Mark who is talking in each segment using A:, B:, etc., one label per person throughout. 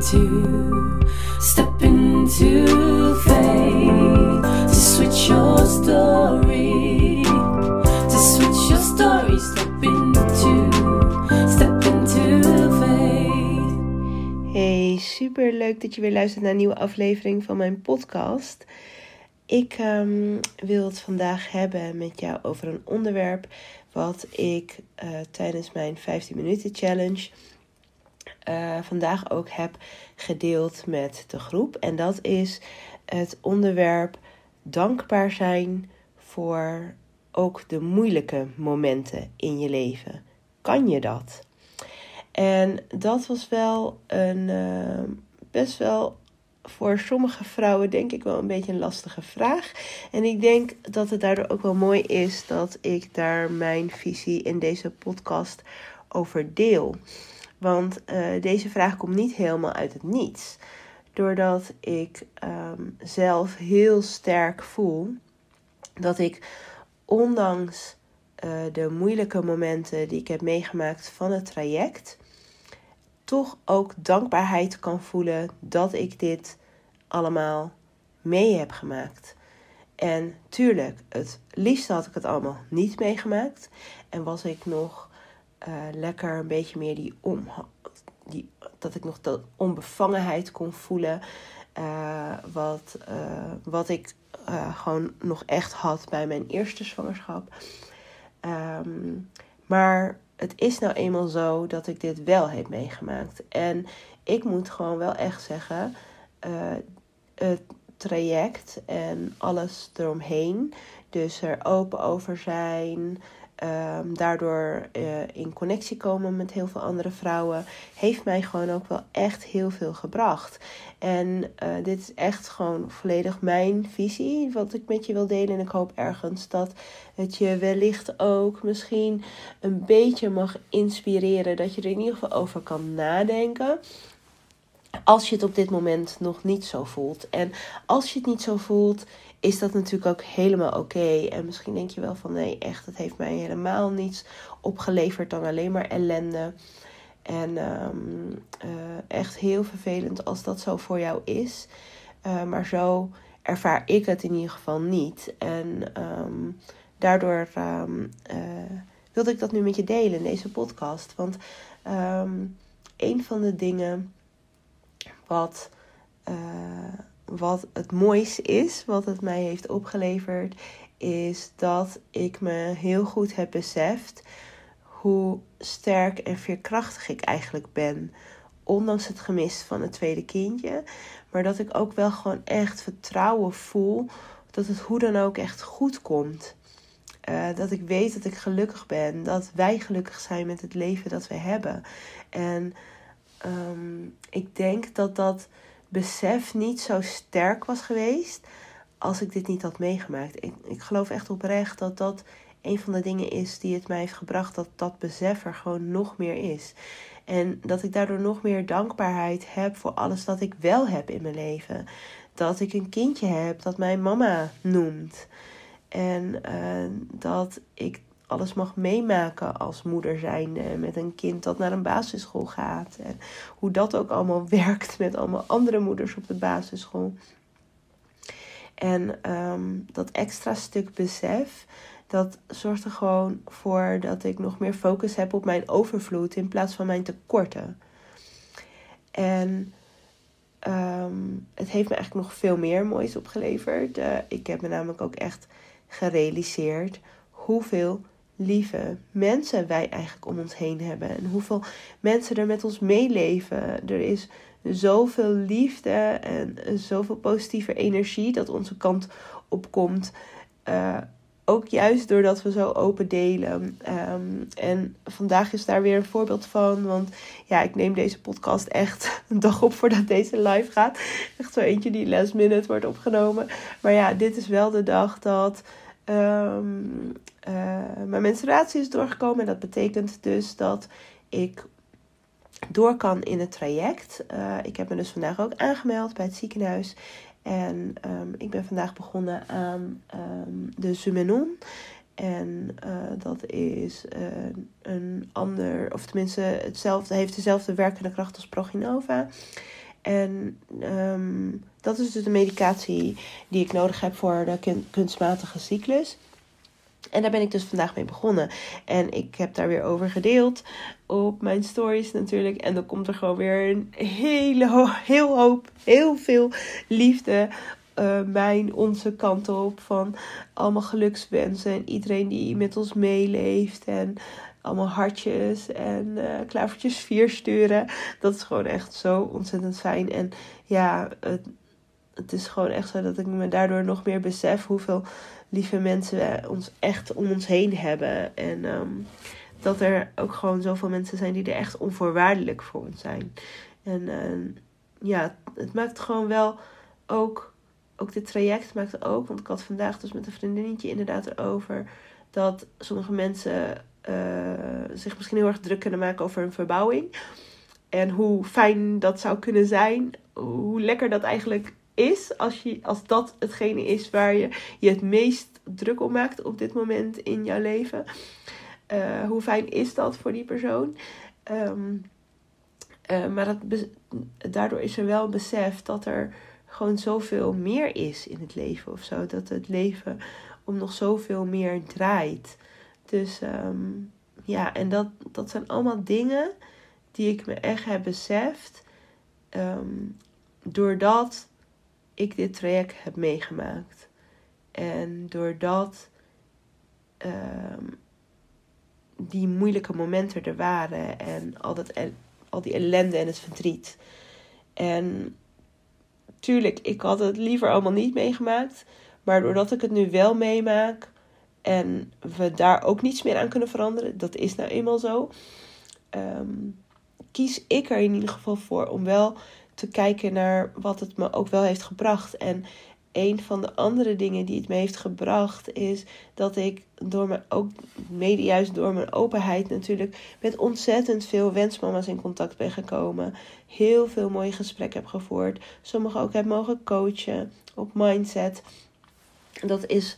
A: into, step into faith to switch your story, to switch your story, step into, step into faith.
B: Hey, super leuk dat je weer luistert naar een nieuwe aflevering van mijn podcast. Ik ehm, wil het vandaag hebben met jou over een onderwerp wat ik eh, tijdens mijn 15 minuten challenge uh, vandaag ook heb gedeeld met de groep. En dat is het onderwerp dankbaar zijn voor ook de moeilijke momenten in je leven. Kan je dat? En dat was wel een uh, best wel voor sommige vrouwen denk ik wel een beetje een lastige vraag. En ik denk dat het daardoor ook wel mooi is dat ik daar mijn visie in deze podcast over deel. Want uh, deze vraag komt niet helemaal uit het niets. Doordat ik um, zelf heel sterk voel dat ik ondanks uh, de moeilijke momenten die ik heb meegemaakt van het traject, toch ook dankbaarheid kan voelen dat ik dit allemaal mee heb gemaakt. En tuurlijk, het liefst had ik het allemaal niet meegemaakt. En was ik nog uh, lekker een beetje meer die om. Die, dat ik nog de onbevangenheid kon voelen. Uh, wat, uh, wat ik gewoon nog echt had bij mijn eerste zwangerschap. Um, maar het is nou eenmaal zo dat ik dit wel heb meegemaakt. En ik moet gewoon wel echt zeggen: het traject en alles eromheen. Dus er open over zijn. Um, daardoor uh, in connectie komen met heel veel andere vrouwen, heeft mij gewoon ook wel echt heel veel gebracht. En uh, dit is echt gewoon volledig mijn visie, wat ik met je wil delen. En ik hoop ergens dat het je wellicht ook misschien een beetje mag inspireren. Dat je er in ieder geval over kan nadenken. Als je het op dit moment nog niet zo voelt. En als je het niet zo voelt, is dat natuurlijk ook helemaal oké. En misschien denk je wel van nee, echt, het heeft mij helemaal niets opgeleverd dan alleen maar ellende. En um, uh, echt heel vervelend als dat zo voor jou is. Uh, maar zo ervaar ik het in ieder geval niet. En um, daardoor um, uh, wilde ik dat nu met je delen in deze podcast. Want een van de dingen wat, wat het mooiste is, wat het mij heeft opgeleverd, is dat ik me heel goed heb beseft hoe sterk en veerkrachtig ik eigenlijk ben. Ondanks het gemis van het tweede kindje. Maar dat ik ook wel gewoon echt vertrouwen voel dat het hoe dan ook echt goed komt. Uh, dat ik weet dat ik gelukkig ben. Dat wij gelukkig zijn met het leven dat we hebben. En um, ik denk dat dat besef niet zo sterk was geweest als ik dit niet had meegemaakt. Ik, ik geloof echt oprecht dat dat een van de dingen is die het mij heeft gebracht dat dat besef er gewoon nog meer is. En dat ik daardoor nog meer dankbaarheid heb voor alles dat ik wel heb in mijn leven. Dat ik een kindje heb dat mijn mama noemt. En uh, dat ik alles mag meemaken als moeder zijnde. Met een kind dat naar een basisschool gaat. En hoe dat ook allemaal werkt met allemaal andere moeders op de basisschool. En um, dat extra stuk besef, dat zorgt er gewoon voor dat ik nog meer focus heb op mijn overvloed in plaats van mijn tekorten. En um, het heeft me eigenlijk nog veel meer moois opgeleverd. Uh, ik heb me namelijk ook echt gerealiseerd hoeveel lieve mensen wij eigenlijk om ons heen hebben. En hoeveel mensen er met ons meeleven. Er is zoveel liefde en zoveel positieve energie dat onze kant opkomt. Uh, ook juist doordat we zo open delen. Um, en vandaag is daar weer een voorbeeld van. Want ja, ik neem deze podcast echt een dag op voordat deze live gaat. Echt zo eentje die last minute wordt opgenomen. Maar ja, dit is wel de dag dat Um, uh, mijn menstruatie is doorgekomen. En dat betekent dus dat ik door kan in het traject. Uh, ik heb me dus vandaag ook aangemeld bij het ziekenhuis. En um, ik ben vandaag begonnen aan um, de Sumenon. En uh, dat is een ander, of tenminste hetzelfde, heeft dezelfde werkende kracht als Proginova. En ehm, dat is dus de medicatie die ik nodig heb voor de kun- kunstmatige cyclus. En daar ben ik dus vandaag mee begonnen. En ik heb daar weer over gedeeld op mijn stories natuurlijk. En dan komt er gewoon weer een hele heel hoop, heel veel liefde eh, mijn, onze kant op. Van allemaal gelukswensen en iedereen die met ons meeleeft. En allemaal hartjes en eh klavertjes vier sturen. Dat is gewoon echt zo ontzettend fijn. En ja, het, het is gewoon echt zo dat ik me daardoor nog meer besef hoeveel lieve mensen we ons echt om ons heen hebben. En ehm, dat er ook gewoon zoveel mensen zijn die er echt onvoorwaardelijk voor ons zijn. En ehm, ja, het maakt gewoon wel ook, ook dit traject maakt ook. Want ik had vandaag dus met een vriendinnetje inderdaad erover dat sommige mensen eh, zich misschien heel erg druk kunnen maken over een verbouwing. En hoe fijn dat zou kunnen zijn. Hoe lekker dat eigenlijk is. Als, je, als dat hetgene is waar je je het meest druk om maakt op dit moment in jouw leven. Eh, hoe fijn is dat voor die persoon? Ehm, eh, maar dat daardoor is er wel een besef dat er gewoon zoveel meer is in het leven of zo. Dat het leven om nog zoveel meer draait. Dus ehm, ja, en dat, dat zijn allemaal dingen die ik me echt heb beseft. ehm, doordat ik dit traject heb meegemaakt. En doordat ehm, die moeilijke momenten er waren en al, dat, al die ellende en het verdriet. En tuurlijk, ik had het liever allemaal niet meegemaakt. Maar doordat ik het nu wel meemaak en we daar ook niets meer aan kunnen veranderen, dat is nou eenmaal zo. ehm, kies ik er in ieder geval voor om wel te kijken naar wat het me ook wel heeft gebracht. En een van de andere dingen die het me heeft gebracht is dat ik door mijn, ook mede juist door mijn openheid natuurlijk met ontzettend veel wensmama's in contact ben gekomen. Heel veel mooie gesprekken heb gevoerd. Sommige ook heb mogen coachen op mindset. Dat is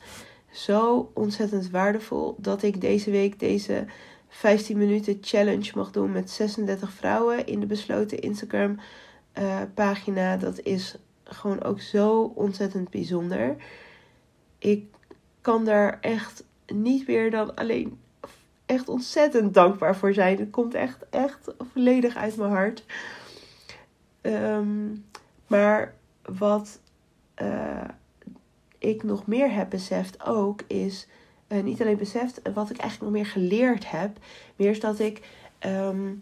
B: zo ontzettend waardevol dat ik deze week deze 15 minuten challenge mag doen met 36 vrouwen in de besloten Instagram eh, pagina. Dat is gewoon ook zo ontzettend bijzonder. Ik kan daar echt niet meer dan alleen echt ontzettend dankbaar voor zijn. Het komt echt, echt volledig uit mijn hart. Ehm, maar wat eh, ik nog meer heb beseft ook is... eh, niet alleen beseft, wat ik eigenlijk nog meer geleerd heb. Meer is dat ik ehm,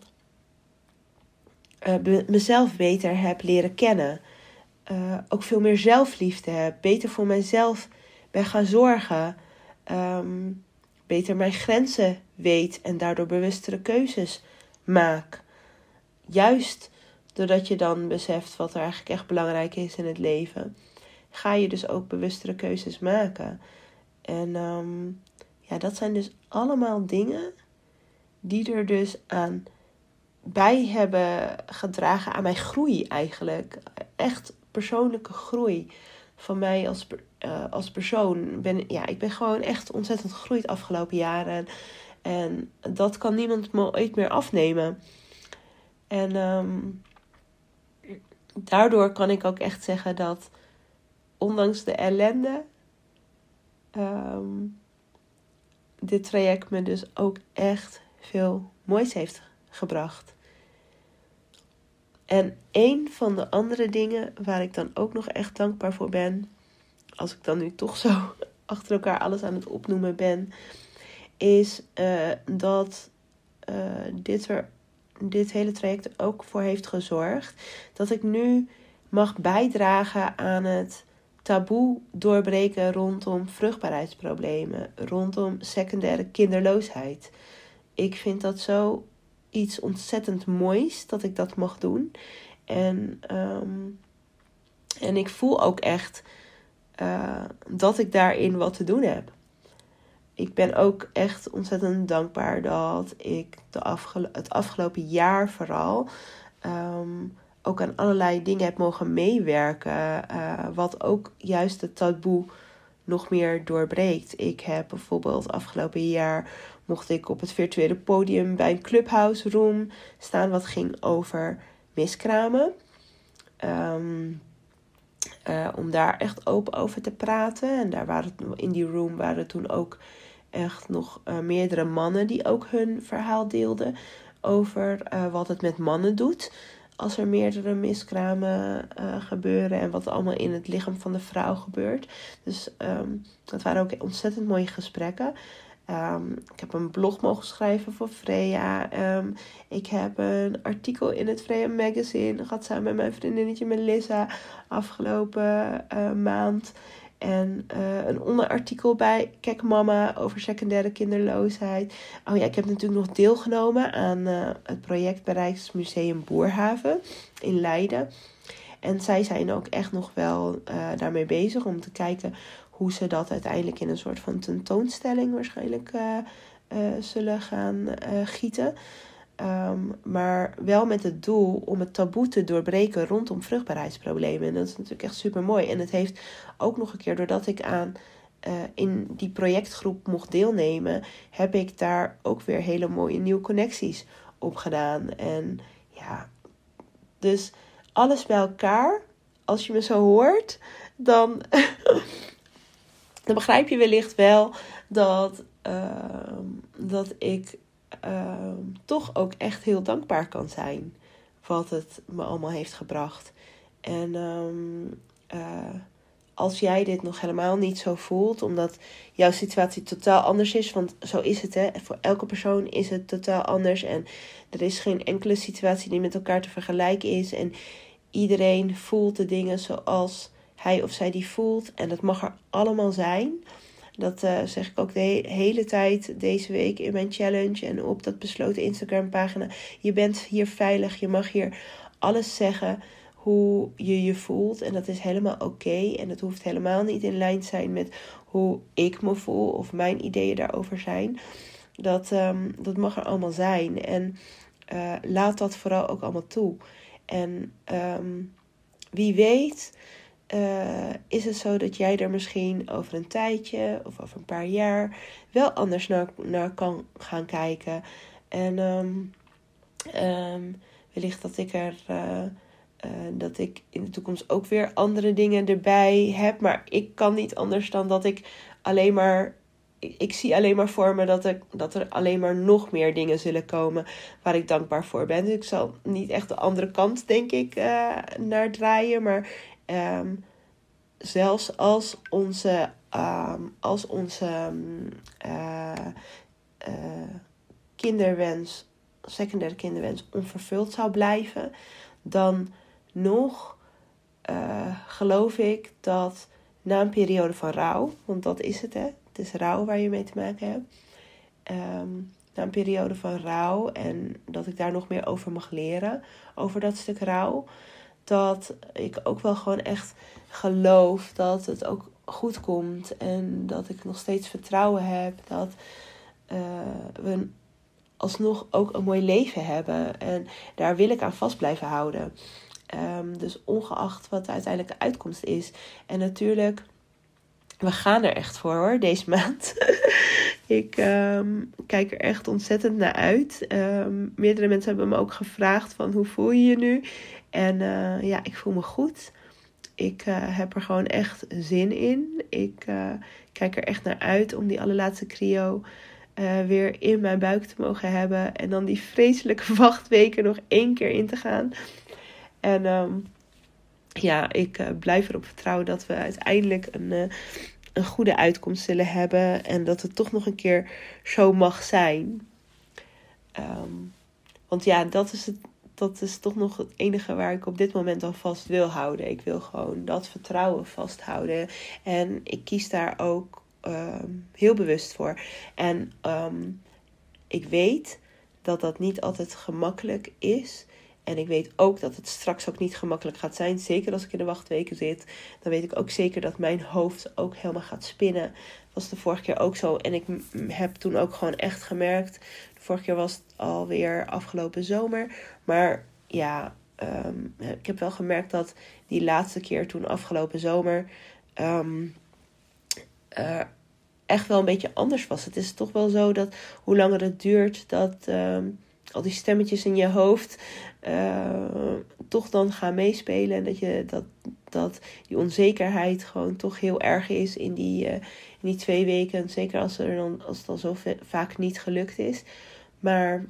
B: eh, mezelf beter heb leren kennen. Eh, ook veel meer zelfliefde heb. Beter voor mezelf ben gaan zorgen. Ehm, beter mijn grenzen weet en daardoor bewustere keuzes maak. Juist doordat je dan beseft wat er eigenlijk echt belangrijk is in het leven, ga je dus ook bewustere keuzes maken. En ehm, ja, dat zijn dus allemaal dingen die er dus aan bij hebben gedragen aan mijn groei eigenlijk. Echt persoonlijke groei van mij als, eh, als persoon. Ben, ja, ik ben gewoon echt ontzettend gegroeid afgelopen jaren. En dat kan niemand me ooit meer afnemen. En ehm, daardoor kan ik ook echt zeggen dat ondanks de ellende ehm, dit traject me dus ook echt veel moois heeft gebracht. En een van de andere dingen waar ik dan ook nog echt dankbaar voor ben, als ik dan nu toch zo achter elkaar alles aan het opnoemen ben, is eh, dat eh, dit er dit hele traject ook voor heeft gezorgd dat ik nu mag bijdragen aan het taboe doorbreken rondom vruchtbaarheidsproblemen, rondom secundaire kinderloosheid. Ik vind dat zo iets ontzettend moois dat ik dat mag doen. En, ehm, en ik voel ook echt eh, dat ik daarin wat te doen heb. Ik ben ook echt ontzettend dankbaar dat ik de afgelo- het afgelopen jaar vooral ehm, ook aan allerlei dingen heb mogen meewerken. eh, wat ook juist het taboe nog meer doorbreekt. Ik heb bijvoorbeeld afgelopen jaar mocht ik op het virtuele podium bij een clubhouse room staan wat ging over miskramen. Ehm, eh, om daar echt open over te praten. En daar waren in die room waren toen ook echt nog uh, meerdere mannen die ook hun verhaal deelden over uh, wat het met mannen doet als er meerdere miskramen gebeuren en wat allemaal in het lichaam van de vrouw gebeurt. Dus um, dat waren ook ontzettend mooie gesprekken. Um, ik heb een blog mogen schrijven voor Freya. Um, ik heb een artikel in het Freya Magazine gehad samen met mijn vriendinnetje Melissa afgelopen uh, maand. En uh, een onderartikel bij Kek Mama over secundaire kinderloosheid. Oh ja, ik heb natuurlijk nog deelgenomen aan uh, het project Bereiksmuseum Boerhaven in Leiden. En zij zijn ook echt nog wel uh, daarmee bezig om te kijken hoe ze dat uiteindelijk in een soort van tentoonstelling waarschijnlijk zullen gaan gieten. Um, maar wel met het doel om het taboe te doorbreken rondom vruchtbaarheidsproblemen. En dat is natuurlijk echt super mooi. En het heeft ook nog een keer, doordat ik aan uh, in die projectgroep mocht deelnemen, heb ik daar ook weer hele mooie nieuwe connecties op gedaan. En ja, dus alles bij elkaar, als je me zo hoort, dan, dan begrijp je wellicht wel dat, uh, dat ik uh, toch ook echt heel dankbaar kan zijn. Wat het me allemaal heeft gebracht. En um, uh, als jij dit nog helemaal niet zo voelt, omdat jouw situatie totaal anders is, want zo is het hè, voor elke persoon is het totaal anders en er is geen enkele situatie die met elkaar te vergelijken is en iedereen voelt de dingen zoals hij of zij die voelt en dat mag er allemaal zijn. Dat uh, zeg ik ook de hele tijd deze week in mijn challenge en op dat besloten Instagram pagina. Je bent hier veilig, je mag hier alles zeggen hoe je je voelt. En dat is helemaal oké. En het hoeft helemaal niet in lijn te zijn met hoe ik me voel of mijn ideeën daarover zijn. Dat, um, dat mag er allemaal zijn. En uh, laat dat vooral ook allemaal toe. En um, wie weet uh, is het zo dat jij er misschien over een tijdje of over een paar jaar wel anders naar, naar kan gaan kijken. En um, um, wellicht dat ik er. Uh, uh, dat ik in de toekomst ook weer andere dingen erbij heb. Maar ik kan niet anders dan dat ik alleen maar. Ik, zie alleen maar voor me dat, ik, dat er alleen maar nog meer dingen zullen komen waar ik dankbaar voor ben. Dus ik zal niet echt de andere kant, denk ik, naar draaien. Maar um, zelfs als onze, um, als onze uh, uh, kinderwens, secundaire kinderwens, onvervuld zou blijven, dan nog uh, geloof ik dat na een periode van rouw, want dat is het, hè? Het is rouw waar je mee te maken hebt. Na een periode van rouw en dat ik daar nog meer over mag leren, over dat stuk rouw, dat ik ook wel gewoon echt geloof dat het ook goed komt en dat ik nog steeds vertrouwen heb dat uh, we alsnog ook een mooi leven hebben. En daar wil ik aan vast blijven houden. Um, dus ongeacht wat de uiteindelijke uitkomst is. En natuurlijk, we gaan er echt voor hoor, deze maand. ik um, kijk er echt ontzettend naar uit. Um, meerdere mensen hebben me ook gevraagd van hoe voel je je nu? En uh, ja, ik voel me goed. Ik uh, heb er gewoon echt zin in. Ik uh, kijk er echt naar uit om die allerlaatste cryo weer in mijn buik te mogen hebben. En dan die vreselijke wachtweken nog één keer in te gaan. En um, ja, ik blijf erop vertrouwen dat we uiteindelijk een, een goede uitkomst zullen hebben. En dat het toch nog een keer zo mag zijn. Um, want ja, dat is, het, dat is toch nog het enige waar ik op dit moment al vast wil houden. Ik wil gewoon dat vertrouwen vasthouden. En ik kies daar ook um, heel bewust voor. En um, ik weet dat dat niet altijd gemakkelijk is. En ik weet ook dat het straks ook niet gemakkelijk gaat zijn. Zeker als ik in de wachtweken zit. Dan weet ik ook zeker dat mijn hoofd ook helemaal gaat spinnen. Dat was de vorige keer ook zo. En ik heb toen ook gewoon echt gemerkt. De vorige keer was het alweer afgelopen zomer. Maar ja, um, ik heb wel gemerkt dat die laatste keer toen afgelopen zomer. Um, uh, echt wel een beetje anders was. Het is toch wel zo dat hoe langer het duurt, dat, um, al die stemmetjes in je hoofd uh, toch dan gaan meespelen. En dat, je, dat, dat die onzekerheid gewoon toch heel erg is in die, uh, in die twee weken. Zeker als, er dan, als het al zo vaak niet gelukt is. Maar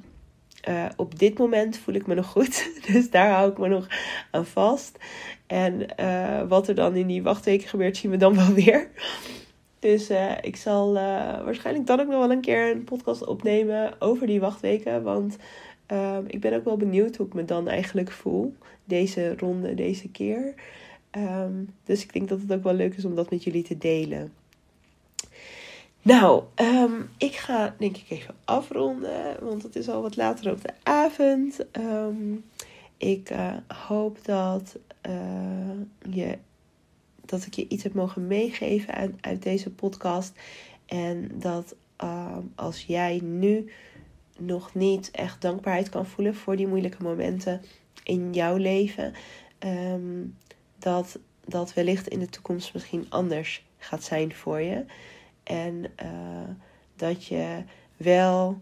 B: uh, op dit moment voel ik me nog goed. Dus daar hou ik me nog aan vast. En wat er dan in die wachtweken gebeurt, zien we dan wel weer. Dus uh, ik zal waarschijnlijk dan ook nog wel een keer een podcast opnemen over die wachtweken. Want uh, ik ben ook wel benieuwd hoe ik me dan eigenlijk voel. Deze ronde, deze keer. Um, dus ik denk dat het ook wel leuk is om dat met jullie te delen. Nou, um, ik ga denk ik even afronden. Want het is al wat later op de avond. Um, ik uh, hoop dat je dat ik je iets heb mogen meegeven uit, uit deze podcast. En dat uh, als jij nu nog niet echt dankbaarheid kan voelen voor die moeilijke momenten in jouw leven, dat dat wellicht in de toekomst misschien anders gaat zijn voor je. En uh, dat je wel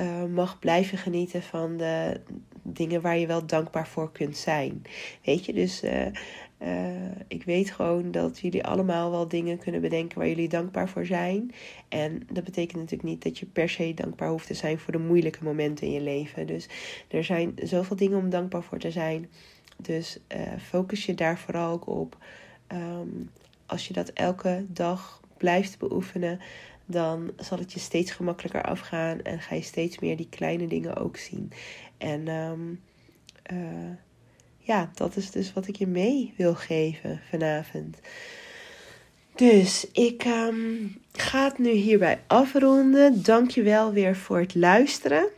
B: uh, mag blijven genieten van de dingen waar je wel dankbaar voor kunt zijn. Weet je, dus uh, ik weet gewoon dat jullie allemaal wel dingen kunnen bedenken waar jullie dankbaar voor zijn. En dat betekent natuurlijk niet dat je per se dankbaar hoeft te zijn voor de moeilijke momenten in je leven. Dus er zijn zoveel dingen om dankbaar voor te zijn. Dus focus je daar vooral ook op. Um, als je dat elke dag blijft beoefenen, dan zal het je steeds gemakkelijker afgaan en ga je steeds meer die kleine dingen ook zien. En um, uh, ja, dat is dus wat ik je mee wil geven vanavond. Dus ik um, ga het nu hierbij afronden. Dank je wel weer voor het luisteren.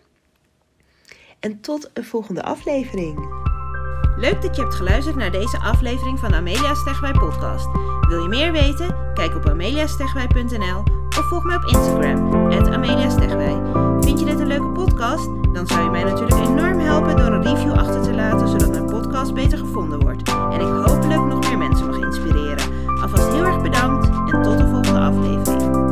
B: En tot een volgende aflevering.
C: Leuk dat je hebt geluisterd naar deze aflevering van de Amelia Stegwij podcast. Wil je meer weten? Kijk op ameliastegwij.nl of volg mij op Instagram, ameliastegwij. Vind je dit een leuke podcast? Dan zou je mij natuurlijk enorm helpen door een review achter te laten, zodat mijn podcast beter gevonden wordt.
B: En ik hopelijk nog meer mensen mag inspireren. Alvast heel erg bedankt en tot de volgende aflevering.